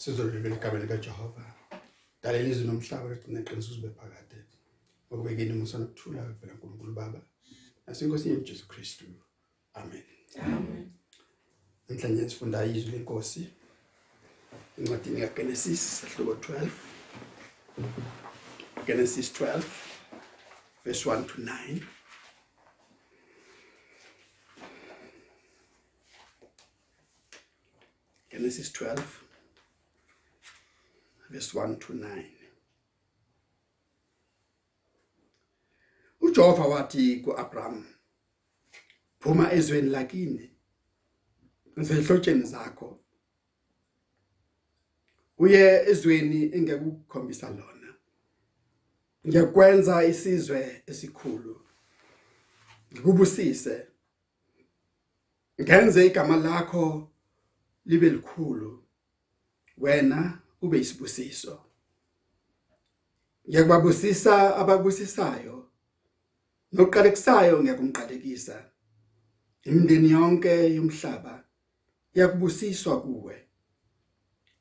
sizoluleka igama likaJehova dala ilizwe nomhlaba ligcine iqiniso sibe phakade okubekeni umusa nokuthula kuvela kuNkulunkulu Baba. Nasenkosini yethu Jesu Kristu. Amen. Amen. namhlanje sifunda izwi lenkosi incwadini kaGenesis ehlobo 12 Genesis 12 verse 1 to 9 Genesis 12 verse 1 to 9 uJehova wathi kuAbraham phuma ezweni lakini ngisehlotsheni zakho. Uye ezweni engekukhombisa lona. Ngiyakwenza isizwe esikhulu. Ngikubusise. Ngenze igama lakho libe likhulu. Wena ube isibusiso. Ngiyakubabusisa ababusisayo noqalekisayo ngiyakumqalekisa. Imindeni yonke yomhlaba yakubusiswa kuwe.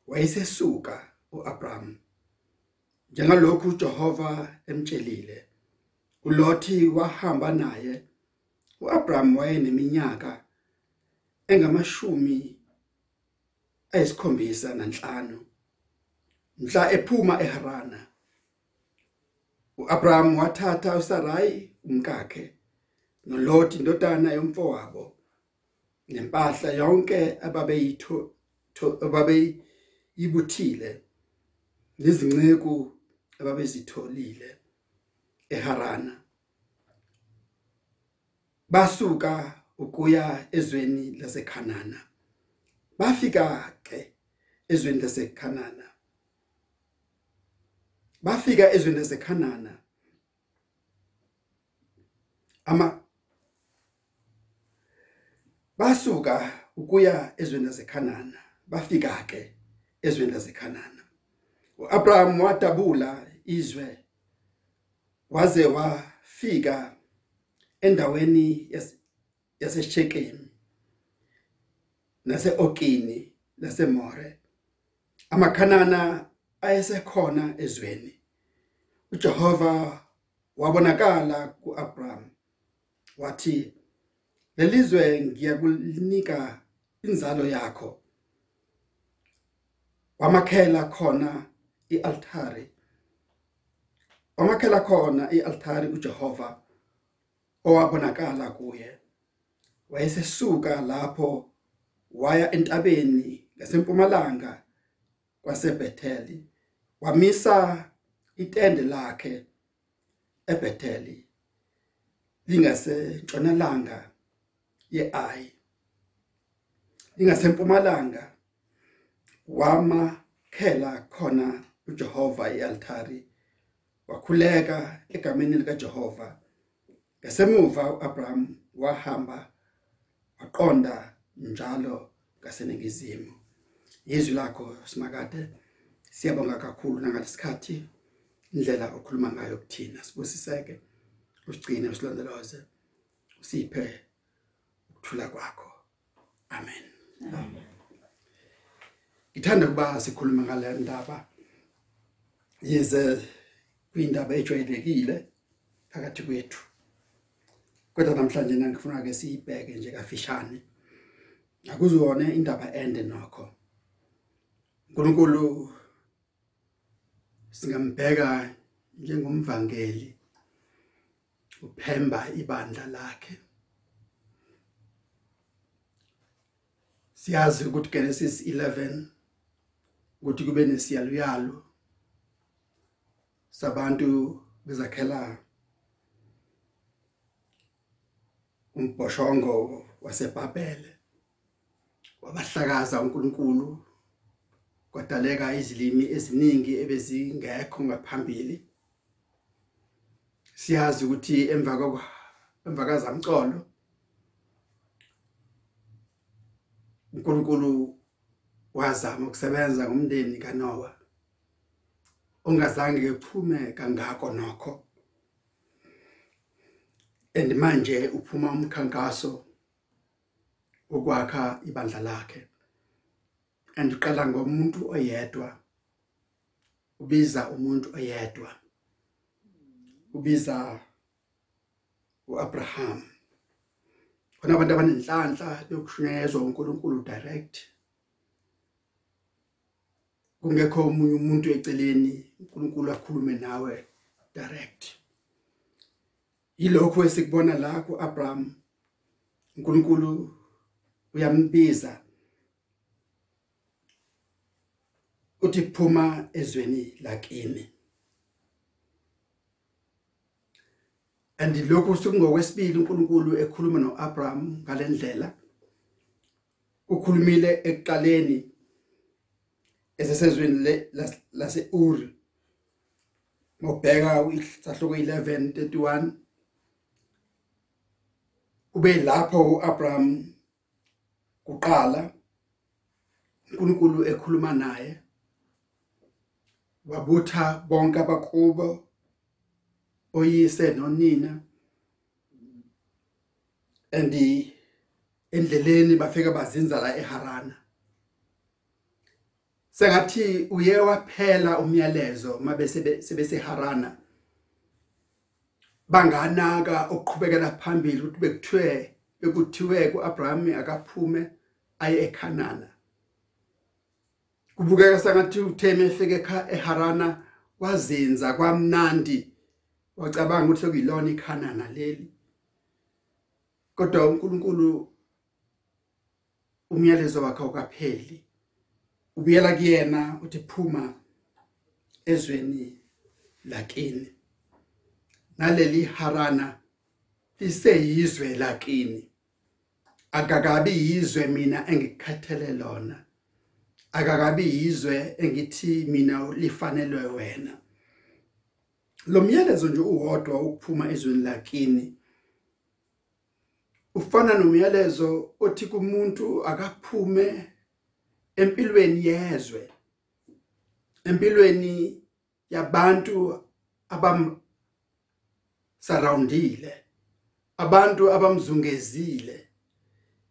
Wayesesuka uAbraham. Njengalokhu uJehova emtshelile uLothi wahamba naye. uAbraham wayeneminyaka engamashumi ayisikhombisa nanhlanu. Mhla ephuma eHarana uAbraham wathatha uSarai umkakhe noLot indodana yomfowabo nempahla yonke ababeyitho ababeyibuthile nezinceku ababezitholile eHarana. Basuka ukuya ezweni laseKhanana. Bafika ke ezweni laseKhanana. Bafika ezweni laseKhanana. Ama basuka ukuya ezweni laseKhanana bafika ke ezweni laseKhanana. uAbraham wadabula izwe waze wafika endaweni yaseShekemi naseOkini laseMore amakhanana ayesekhona ezweni. uJehova wabonakala kuAbraham wathi lelizwe ngiyakunika inzalo yakho. Wamakhela khona ialtari wamakhela khona ialtari uJehova owabonakala kuye. Wayesesuka lapho waya entabeni ngasempumalanga kwaseBetheli wamisa itende lakhe eBetheli lingase ntshonalanga yeAyi lingasempumalanga wamakhela khona uJehova ialtari wakhuleka egameni likaJehova. Ngasemuva uAbraham wahamba waqonda njalo ngaseningizimu. Yizwi lakho simakade siyabonga kakhulu nangalesikhathi indlela okhuluma ngayo kuthina. Sibusiseke usigcine usilondoloze usiphe ukuthula kwakho. Amen. Amen. ngithanda kuba sikhuluma ngale ndaba yize kwindaba ejwayelekile phakathi kwethu. Kodwa namhlanje ngifuna ke siyibheke nje kafishane. Akuzona indaba ende nokho. uNkulunkulu singambheka njengomvangeli uphemba ibandla lakhe. Siyazi ukuthi Genesis 11 ukuthi kube nesiyaluyalo sabantu bezakhela umbhoshongo waseBhabhele wabahlakaza uNkulunkulu. Kwadaleka izilimi eziningi ebezingekho ngaphambili siyazi ukuthi emva emva kazamcolo uNkulunkulu wazama ukusebenza ngomndeni kaNoah ongazange kuphume kangako nokho. And manje uphuma umkhankaso okwakha ibandla lakhe. Andiqala ngomuntu oyedwa. Ubiza umuntu oyedwa. Ubiza uAbraham. Khona abantu abanenhlanhla yokushunyezwa uNkulunkulu direct. Kungekho omunye umuntu eceleni uNkulunkulu akhulume nawe direct. Yilokho esikubona la kuAbraham. uNkulunkulu uyambiza uthi phuma ezweni lakini. Andilokho sokungokwesibili uNkulunkulu ekhuluma noAbraham ngalendlela ukhulumile ekuqaleni esesezweni lase-Uri. Ngobheka isahloko 11:31 kube lapho uAbraham kuqala uNkulunkulu ekhuluma naye. Wabutha bonke abakubo oyise nonina. Andi endleleni bafika bazinza la eHarana. Sengathi uye waphela umyalezo mabese sebeseharana. Banganaka okuqhubekela phambili ukuthi bekuthiwe bekuthiwe kuAbraham akaphume aye eKhanana. Kubukeka sengathi utheme efike eHarana wazinza kwamnandi. Wacabanga ukuthi sekuyilona iKhanana leli. Kodwa uNkulunkulu umyalezo wakhe ukapheli ubuyela kuyena uthi phuma ezweni lakini. Naleli harana liseyizwe lakini. Akakabi yizwe mina engikhathele lona akakabi yizwe engithi mina lifanelwe wena. Lo myalezo nje uwodwa ukuphuma ezweni lakini ufana nomyalezo othi kumuntu akaphume empilweni yezwe empilweni yabantu abam surroundile abantu abamzungezile.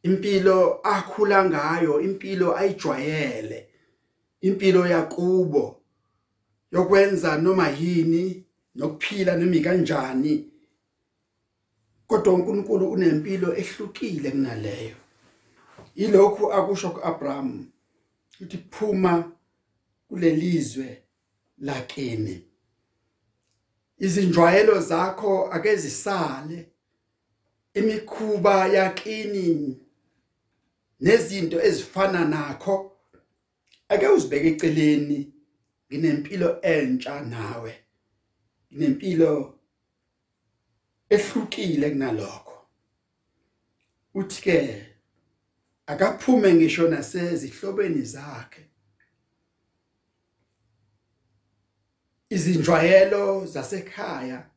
Impilo akhula ngayo impilo ayijwayele impilo yakubo yokwenza noma yini nokuphila noma kanjani kodwa uNkulunkulu unempilo ehlukile kunaleyo. Ilokhu akusho kuAbraham uthi phuma kulelizwe lakini. Izinjwayelo zakho ake zisale. Imikhuba yakini nezinto ezifana nakho ake uzibeke eceleni nginempilo entsha nawe nginempilo ehlukile kunalokho. Uthi ke akaphume ngisho nasezihlobeni zakhe. Izinjwayelo zasekhaya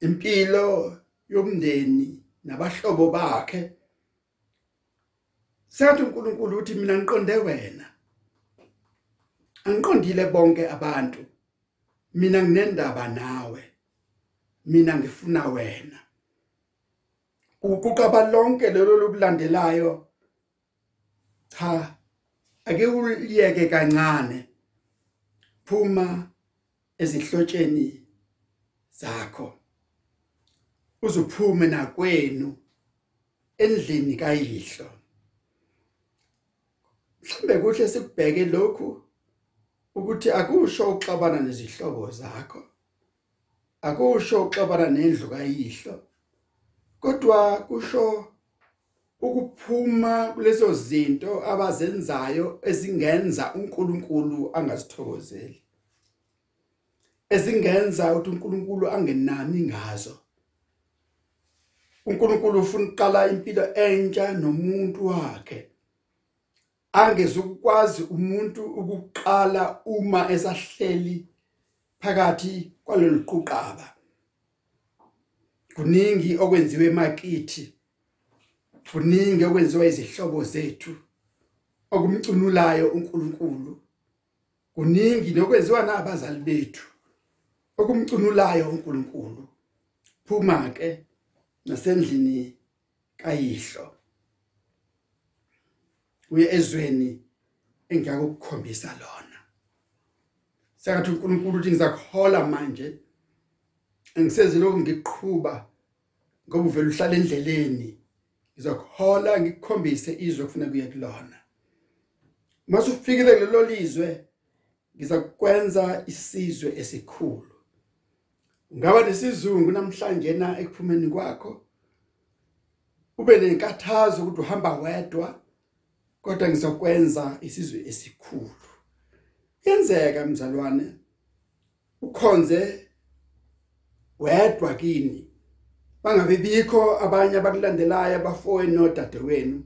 impilo yomndeni nabahlobo bakhe sathi uNkulunkulu uthi mina ngiqonde wena. Angiqondile bonke abantu. Mina nginendaba nawe. Mina ngifuna wena. Ukuqaba lonke lelo lokulandelayo cha ake uliyeke kancane. Phuma ezihlotsheni zakho. Uzuphume nakwenu endlini kayihlo. Mhlambe kuhle sikubheke lokhu ukuthi akusho uxabana nezihlobo zakho akusho uxabana nendlu kayihlo kodwa kusho ukuphuma kulezo zinto abazenzayo ezingenza uNkulunkulu angazithokozeli ezingenza ukuthi uNkulunkulu angenami ngazo. uNkulunkulu ufuna uqala impilo entsha nomuntu wakhe. Angezukwazi umuntu ukuqala uma esahleli phakathi kwalolu quqaba. Kuningi okwenziwe emakithi kuningi okwenziwa izihlobo zethu okumcunulayo uNkulunkulu. Kuningi nokwenziwa nabazali bethu okumcunulayo uNkulunkulu. Phuma ke nasendlini kayihlo. Uye ezweni engiyakukhombisa lona. Sekathi uNkulunkulu uthi ngizakuhola manje. Engiseziloko ngiqhubha ngoba uvela uhlala endleleni. Ngizokuhola ngikukhombise izwe kufanele kuye kulona. Mase ufikile kulelo lizwe ngizakwenza isizwe esikhulu. Ungaba nesizungu namhlanje na ekuphumeni kwakho? Ube nenkathazo ukuthi uhamba wedwa. Kodwa ngizokwenza isizwe esikhulu. Yenzeka mzalwane ukhonze wedwa kini. Bangabe bikho abanye abakulandelayo abafowenu nodadewenu.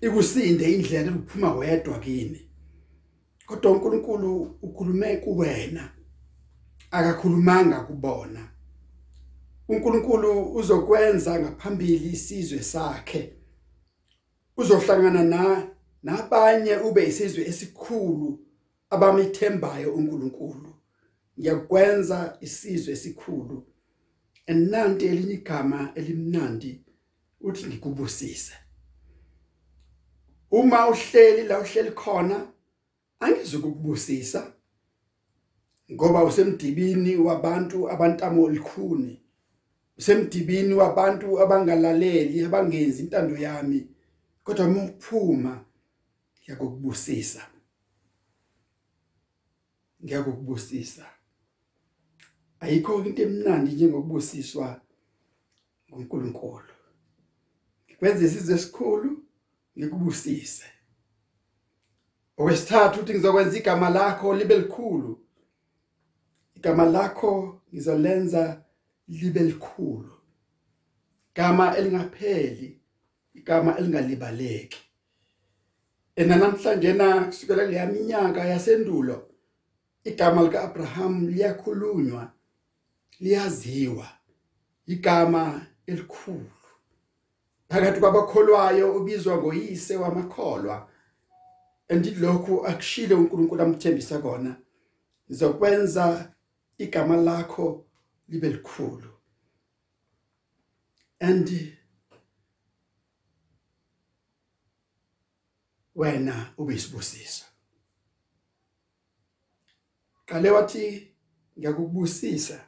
Ikusinde indlela ukuphuma wedwa kini. Kodwa uNkulunkulu ukhulume kuwena akakhulumanga kubona. uNkulunkulu uzokwenza ngaphambili isizwe sakhe. Uzohlangana na nabanye ube isizwe esikhulu abamithembayo uNkulunkulu. Ngiyakwenza isizwe esikhulu. Enanti elinye igama elimnandi uthi ngikubusise. Uma uhleli la uhleli khona angizukubusisa ngoba usemdibini wabantu abantamo likhuni usemdibini wabantu abangalaleli abangenzi intando yami. Kodwa uma uphuma ngiyakubusisa ngiyakubusisa ayikho into emnandi njengokubusiswa nguNkulunkulu. Ngikwenza isizwe esikhulu ngikubusise. Okwesithathu uthi ngizokwenza igama lakho libe likhulu. Igama lakho ngizolenza libe likhulu. Igama elingapheli igama elingalibaleki. Ena namhlanje na kusukela leya minyaka yasendulo igama lika Abraham liyakhulunywa liyaziwa igama elikhulu. Phakathi kwabakholwayo ubizwa ngoyise wamakholwa andilokhu akushilo uNkulunkulu amthembisa kona ngizokwenza igama lakho libe likhulu. And wena ube isibusiso. Qale wathi ngiyakubusisa.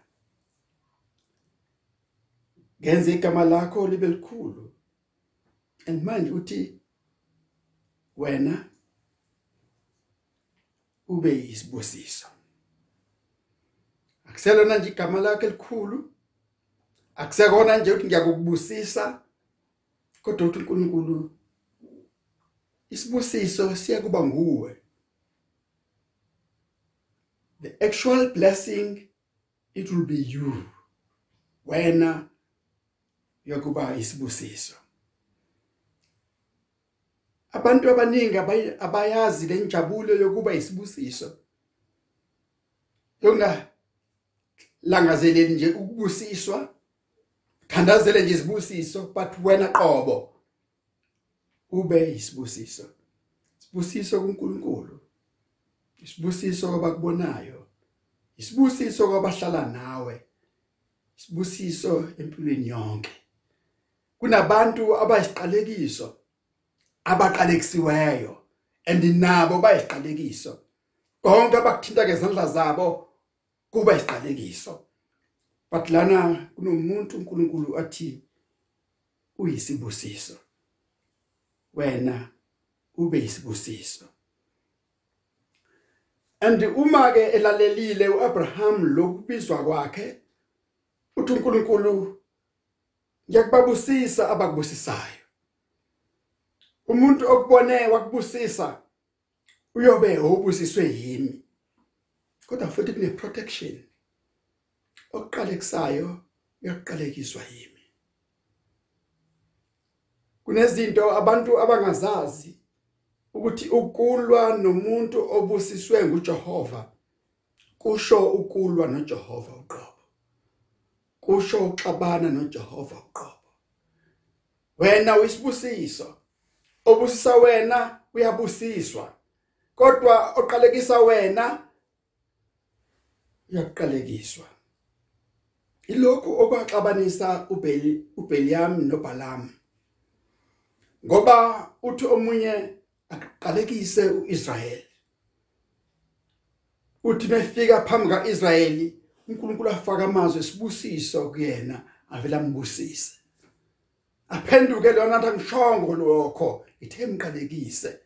Ngenze igama lakho libe likhulu. And manje uthi wena ube isibusiso. Akuselona nje igama lakhe elikhulu. Akusekona nje ukuthi ngiyakubusisa kodwa uthi uNkulunkulu isibusiso siya kuba nguwe the actual blessing it will be you. Wena yokuba isibusiso abantu abaningi abayazi lenjabulo yokuba isibusiso yonga langazeleli nje ukubusiswa thandazele nje isibusiso but wena qobo. Ube isibusiso isibusiso kuNkulunkulu. Isibusiso kwabakubonayo. Isibusiso kwabahlala nawe. Isibusiso empilweni yonke. Kunabantu abayisiqalekiso abaqalekisiweyo and nabo bayisiqalekiso konke abakuthinta ngezandla zabo kuba isiqalekiso but lana kunomuntu uNkulunkulu athi uyisibusiso. Wena ube isibusiso and uma ke elalelile uAbraham lokubizwa kwakhe uthi uNkulunkulu ngiyakubabusisa abakubusisayo. Umuntu okubone wakubusisa uyobe obusiswe yimi. Kodwa futhi kune protection okuqalekisayo uyaqalekiswa yimi. Kunezinto abantu abangazazi ukuthi ukulwa nomuntu obusiswe nguJehova kusho ukulwa noJehova uqobo kusho uxabana noJehova uqobo. Wena uyisibusiso obusisa wena uyabusiswa kodwa oqalekisa wena uyaqalekiswa. Ilokhu okwaxabanisa uBeli uBeliam noBalam ngoba uthi omunye aqalekise uIsrayeli. Uthi befika phambi kaIsrayeli uNkulunkulu afaka amazwi esibusiso kuyena avela ambusise. Aphenduke lona athi angishongo lokho ithe mqalekise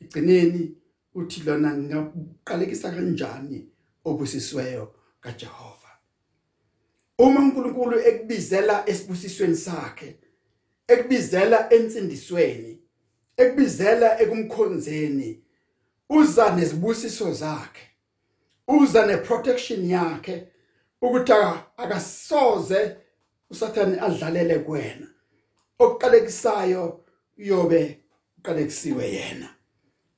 igcineni uthi lona ngingaqalekisa kanjani obusisiweyo kaJehova? Uma uNkulunkulu ekubizela esibusisweni sakhe ekubizela ensindisweni ekubizela ekumkhonzeni uza nezibusiso zakhe uza neprotection yakhe ukuthi akasoze usathane adlalele kuwena. Okuqalekisayo uyobe uqalekisiwe yena.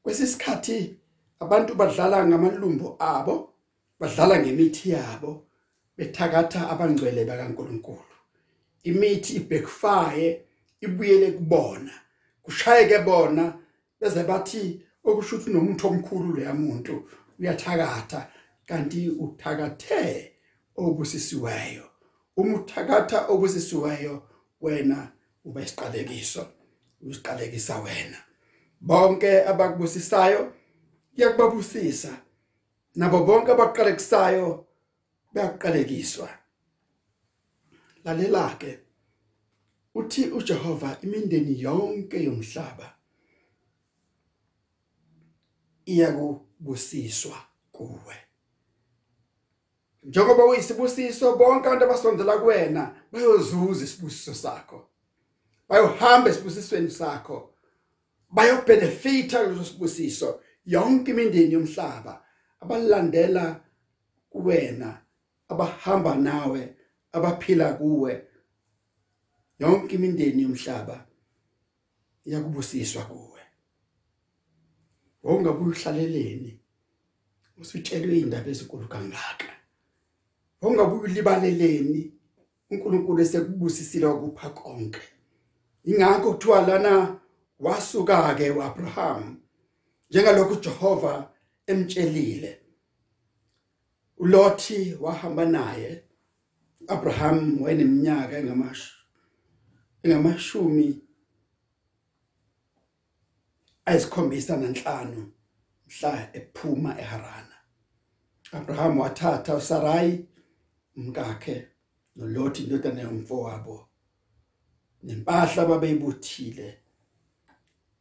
Kwesisikhathi abantu badlala ngamalumbo abo badlala ngemithi yabo bethakatha abangcwele bakaNkuluNkulu. Imithi ibackfire ibuyele kubona kushayeke bona beze bathi okusho ukuthi nomuntu omkhulu leya muntu uyathakatha kanti uthakathe obusisiweyo uma uthakatha obusisiweyo wena uba isiqalekiso usiqalekisa wena. Bonke abakubusisayo kuyakubabusisa nabo bonke abaqalekisayo bayaqalekiswa. Lalela ke uthi uJehova imindeni yonke yomhlaba iyakubusiswa kuwe. Njengoba uyisibusiso bonke abantu abasondela kuwena bayozuza isibusiso sakho bayohamba esibusisweni sakho bayobenefita kulo sibusiso yonke imindeni yomhlaba abalandela kuwena abahamba nawe abaphila kuwe. Yonke imindeni yomhlaba iyakubusiswa kuwe. Wongabuye uhlaleleni usutshelwe indaba ezinkulu kangaka. Wongabuye ulibaleleni uNkulunkulu esekubusisile ukupha konke. Ingakho kuthiwa lana wasuka ke uAbraham njengalokhu Jehova emtshelile. uLothi wahamba naye Abraham wayeneminyaka engamashu engamashumi ayisikhombisa nanhlanu mhla ephuma eHarana. Abraham wathatha uSarai umkakhe noLothi indodana yomfowabo nempahla ababeyibuthile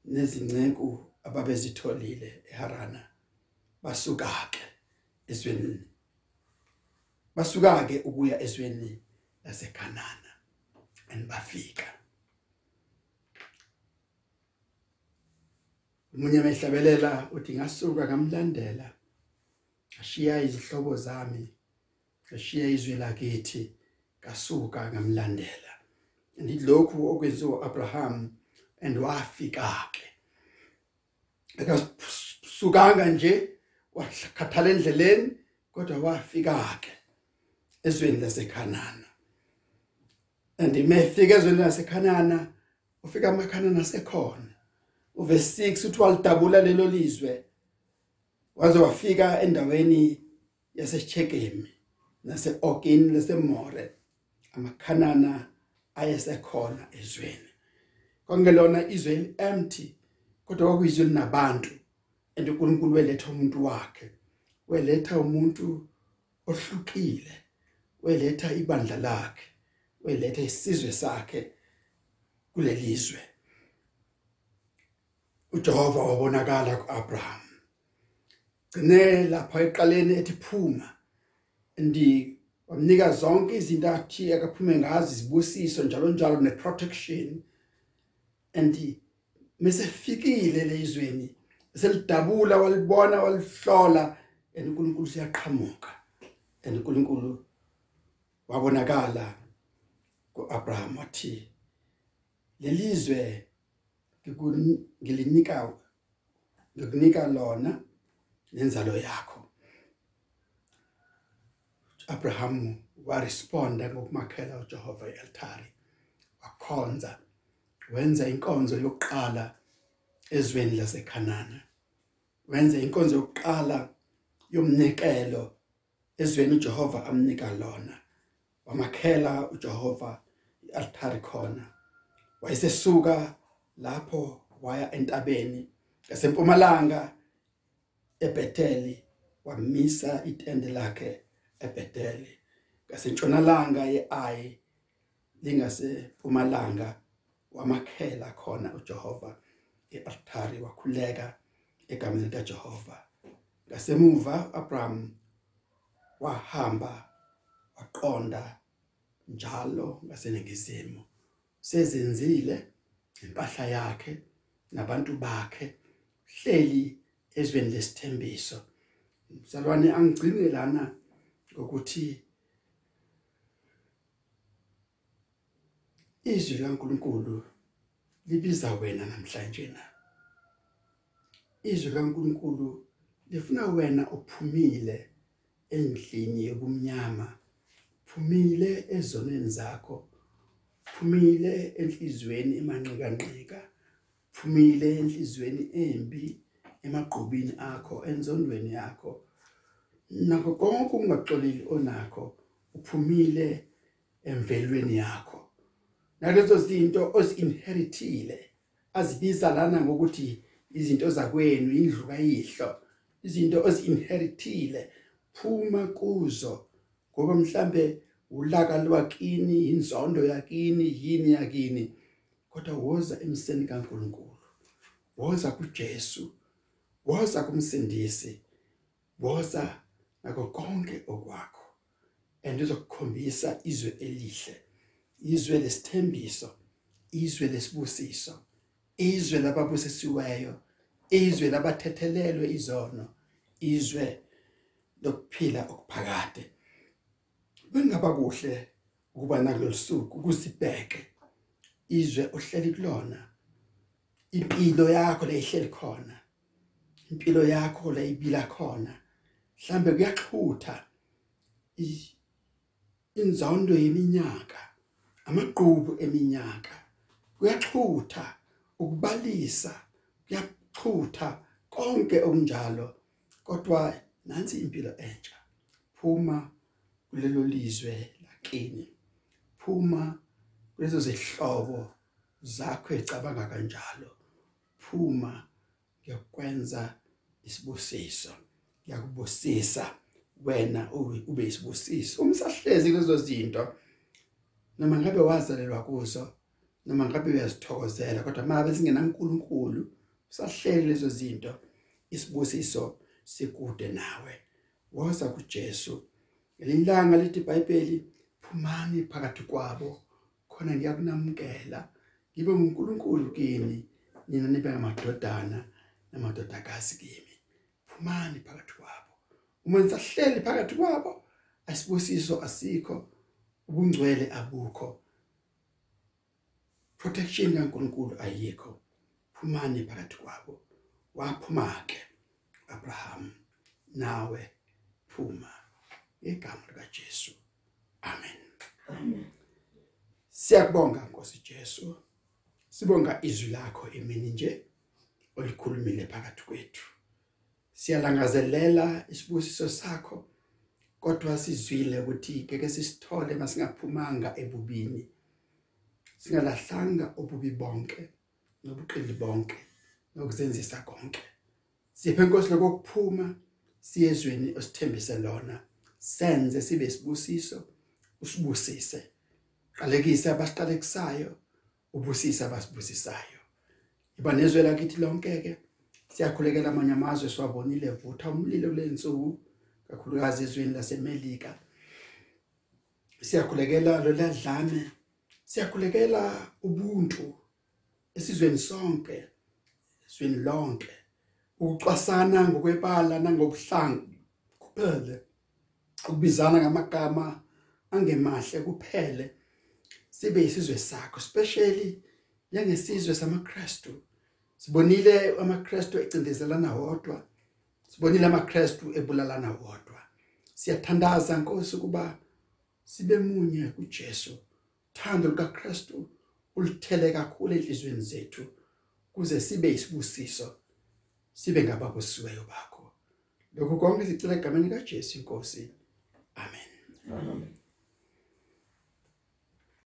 nezinceku ababezitholile eHarana. Basuka ke esweni basuka ke ukuya esweni laseKhanana andibafika umunye mehlabelela uthi ngasuka ngamlandela ashiya izihlobo zami ashiya izwe lakithi kasuka ngamlandela. Ndilokhu okwenziwa Abraham and wafika ke akasukanga nje wakhathala endleleni kodwa wafika ke ezweni laseKhanana and imefika ezweni laseKhanana ufika amakhanana sekhona uverse 6 uthi walidabula lelo lizwe waze wafika endaweni yaseChekemi naseOgin lesemore amakhanana ayesekhona ezweni. Kongelona izwe empty kodwa kwakuyizwe linabantu and uNkulunkulu weletha umuntu wakhe. Weletha umuntu ohlukile weletha ibandla lakhe. Weletha isizwe sakhe kulelizwe. uJehova wabonakala kuAbraham. Gcine lapha eqaleni ethi phuma ndi wamnika zonke izinto athi akaphume ngazi izibusiso njalo njalo neprotection. And mesefikile lezweni selidabula walibona walihlola and uNkulunkulu siyaqhamuka and uNkulunkulu wabonakala kuAbraham wathi lelizwe ngilinika ngikunika lona nenzalo yakho. Abraham waresponda ngokumakhela uJehova ealtari wakhonza wenza inkonzo yokuqala ezweni laseKhanana wenza inkonzo yokuqala yomnikelo ezweni uJehova amnika lona. Wamakhela uJehova ialtari khona. Wayesesuka lapho waya entabeni ngasempumalanga eBetheli wamisa itende lakhe eBetheli. Ngasentshonalanga yeAyi lingasempumalanga wamakhela khona uJehova ealtari wakhuleka egameni likaJehova. Ngasemuva Abraham wahamba waqonda njalo ngaseningizimu. Sezenzile impahla yakhe nabantu bakhe hleli ezweni lesithembiso. Mzalwane angigcine lana ukuthi izwi likaNkuluNkulu libiza wena namhlanje na? Izwi likaNkuluNkulu lifuna wena uphumile endlini yokumnyama. Phumile ezonweni zakho. Phumile enhlizweni emanqikanqika phumile enhlizweni embi emagqobini akho enzondweni yakho. Nakho konke ungaxoleli onakho uphumile emvelweni yakho. Nalezo zinto ozinheritile azibiza lana ngokuthi izinto zakwenu indlu kayihlo. Izinto ozinheritile phuma kuzo. Ngoba mhlambe ulaka lwakini inzondo yakini yini yakini kodwa woza emseni kaNkuluNkulu woza kuJesu woza kumsindisi woza nako konke okwakho. Andizokukhombisa izwe elihle izwe lesithembiso izwe lesibusiso izwe lababusisiweyo izwe labathethelelwe izono izwe lokuphila okuphakade. Bengaba kuhle ukuba nakulosuku kusibheke izwe ohleli kulona impilo yakho la ihleli khona impilo yakho la ibila khona. Mhlambe kuyaxhutha inzondo yeminyaka amaqhubu eminyaka. Kuyaxhutha ukubalisa kuyaxhutha konke okunjalo kodwa nansi impilo entsha. Phuma kulelo lizwe lakini phuma kulezo zihlobo zakho ecabanga kanjalo. Phuma ngiyakwenza isibusiso ngiyakubusisa wena ube isibusiso. Umsahlezi lezo zinto noma ngabe wazalelwa kuzo noma ngabe uyazithokozela kodwa mabe singena uNkulunkulu usahleli lezo zinto isibusiso sikude nawe. Woza kuJesu ngelilanga lithi iBhayibheli phumani phakathi kwabo. Khona ngiyakunamukela. Ngibe uNkulunkulu kini nina nibe ngamadodana namadodakazi kimi. Phumani phakathi kwabo. Uma nisahleli phakathi kwabo. Asibusiso asikho ubungcwele abukho. Protection kaNkulunkulu ayikho. Phumani phakathi kwabo. Waphuma ke Abraham. Nawe phuma. Igama lika Jesu amen. Amen. Siyakubonga Nkosi Jesu. Sibonga izwi lakho emini nje olikhulumile phakathi kwethu. Siyalangazelela isibusiso sakho kodwa sizwile ukuthi ngeke sisithole masingaphumanga ebubini. Singalahlanga obubi bonke nobuqili bonke nokuzenzisa konke. Siphe inkosi lokuphuma siyezweni osithembise lona. Senze sibe isibusiso usibusise. Qalekise abasiqalekisayo ubusisa abasibusisayo. Iba nezwe lakithi lonke ke siyakhulekela amanye amazwe siwabonile vutha umlilo kulensuku kakhulukazi ezweni lasemelika. Siyakhulekela lo ladlame siyakhulekela ubuntu esizweni sonke esizweni lonke. Ukucwasana ngokwebala nangobuhlanga kuphele. Ukubizana ngamagama angemahle kuphele sibe isizwe sakho especially njengesizwe samaKristu. Sibonile amaKristu ecindezelana wodwa sibonile amaKristu ebulalana wodwa. Siyathandaza Nkosi kuba sibe munye kuJesu. Thando likaKristu ulithele kakhulu enhlizweni zethu kuze sibe isibusiso sibe ngababusiweyo bakho. Lokho konke sicela egameni kaJesu inkosi Amen. Amen.